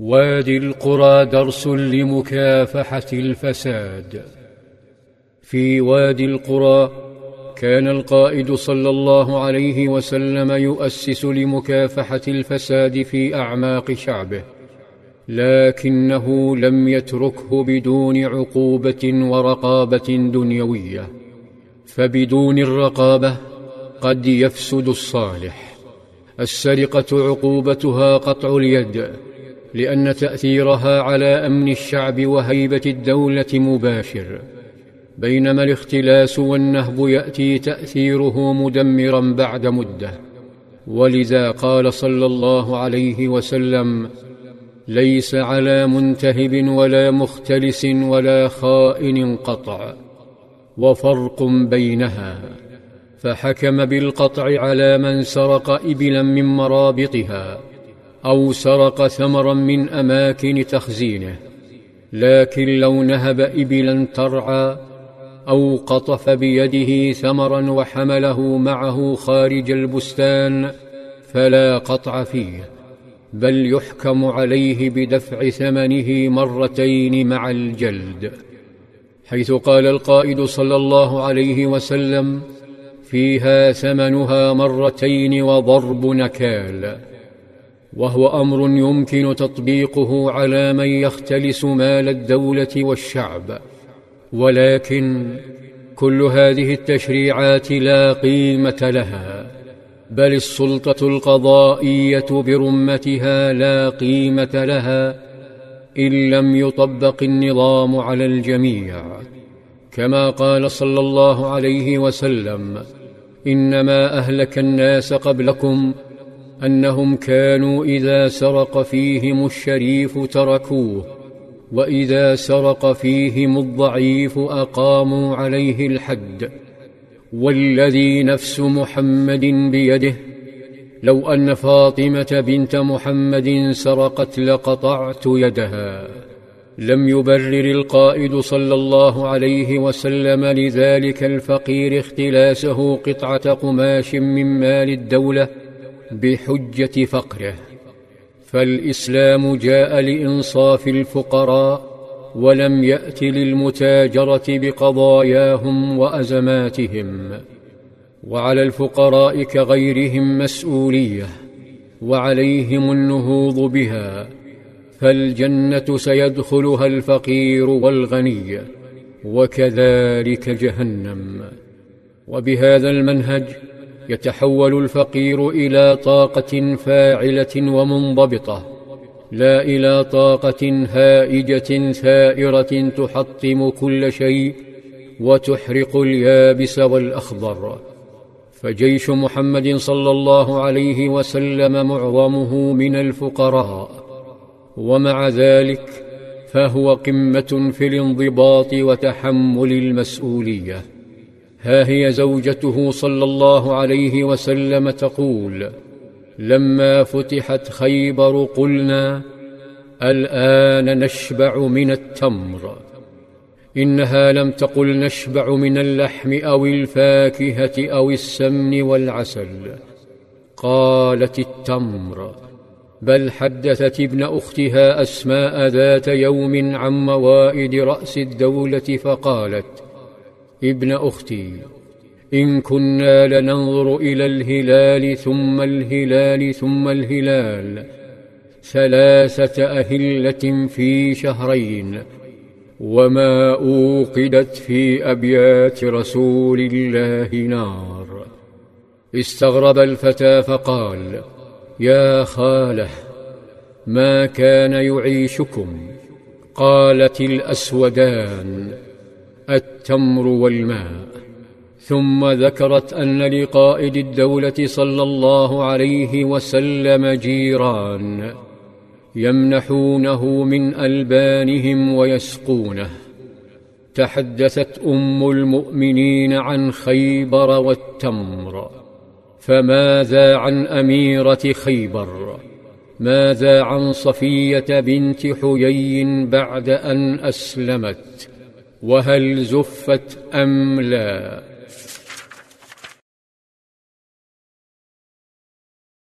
وادي القرى درس لمكافحه الفساد في وادي القرى كان القائد صلى الله عليه وسلم يؤسس لمكافحه الفساد في اعماق شعبه لكنه لم يتركه بدون عقوبه ورقابه دنيويه فبدون الرقابه قد يفسد الصالح. السرقه عقوبتها قطع اليد لأن تأثيرها على أمن الشعب وهيبة الدولة مباشر بينما الاختلاس والنهب يأتي تأثيره مدمرا بعد مدة. ولذا قال صلى الله عليه وسلم ليس على منتهب ولا مختلس ولا خائن قطع وفرق بينها فحكم بالقطع على من سرق إبلا من مرابطها. أو سرق ثمرا من أماكن تخزينه لكن لو نهب إبلا ترعى أو قطف بيده ثمرا وحمله معه خارج البستان فلا قطع فيه بل يحكم عليه بدفع ثمنه مرتين مع الجلد. حيث قال القائد صلى الله عليه وسلم فيها ثمنها مرتين وضرب نكال. وهو أمر يمكن تطبيقه على من يختلس مال الدولة والشعب. ولكن كل هذه التشريعات لا قيمة لها بل السلطة القضائية برمتها لا قيمة لها إن لم يطبق النظام على الجميع. كما قال صلى الله عليه وسلم إنما أهلك الناس قبلكم أنهم كانوا إذا سرق فيهم الشريف تركوه وإذا سرق فيهم الضعيف أقاموا عليه الحد. والذي نفس محمد بيده لو أن فاطمة بنت محمد سرقت لقطعت يدها. لم يبرر القائد صلى الله عليه وسلم لذلك الفقير اختلاسه قطعة قماش من مال الدولة بحجة فقره. فالإسلام جاء لإنصاف الفقراء ولم يأت للمتاجرة بقضاياهم وأزماتهم. وعلى الفقراء كغيرهم مسؤولية وعليهم النهوض بها. فالجنة سيدخلها الفقير والغني وكذلك جهنم. وبهذا المنهج يتحول الفقير إلى طاقة فاعلة ومنضبطة. لا إلى طاقة هائجة ثائرة تحطم كل شيء وتحرق اليابس والأخضر. فجيش محمد صلى الله عليه وسلم معظمه من الفقراء. ومع ذلك فهو قمة في الانضباط وتحمل المسؤولية. ها هي زوجته صلى الله عليه وسلم تقول لما فتحت خيبر قلنا الآن نشبع من التمر. إنها لم تقل نشبع من اللحم أو الفاكهة أو السمن والعسل. قالت التمر بل حدثت ابن أختها أسماء ذات يوم عن موائد رأس الدولة فقالت ابن أختي إن كنا لننظر إلى الهلال ثم الهلال ثم الهلال ثلاثة أهلة في شهرين وما أوقدت في أبيات رسول الله نار. استغرب الفتى فقال يا خالة ما كان يعيشكم؟ قالت الأسودان التمر والماء ثم ذكرت أن لقائد الدولة صلى الله عليه وسلم جيران يمنحونه من ألبانهم ويسقونه. تحدثت أم المؤمنين عن خيبر والتمر. فماذا عن أميرة خيبر؟ ماذا عن صفية بنت حيي بعد أن أسلمت؟ وهل زفت أم لا؟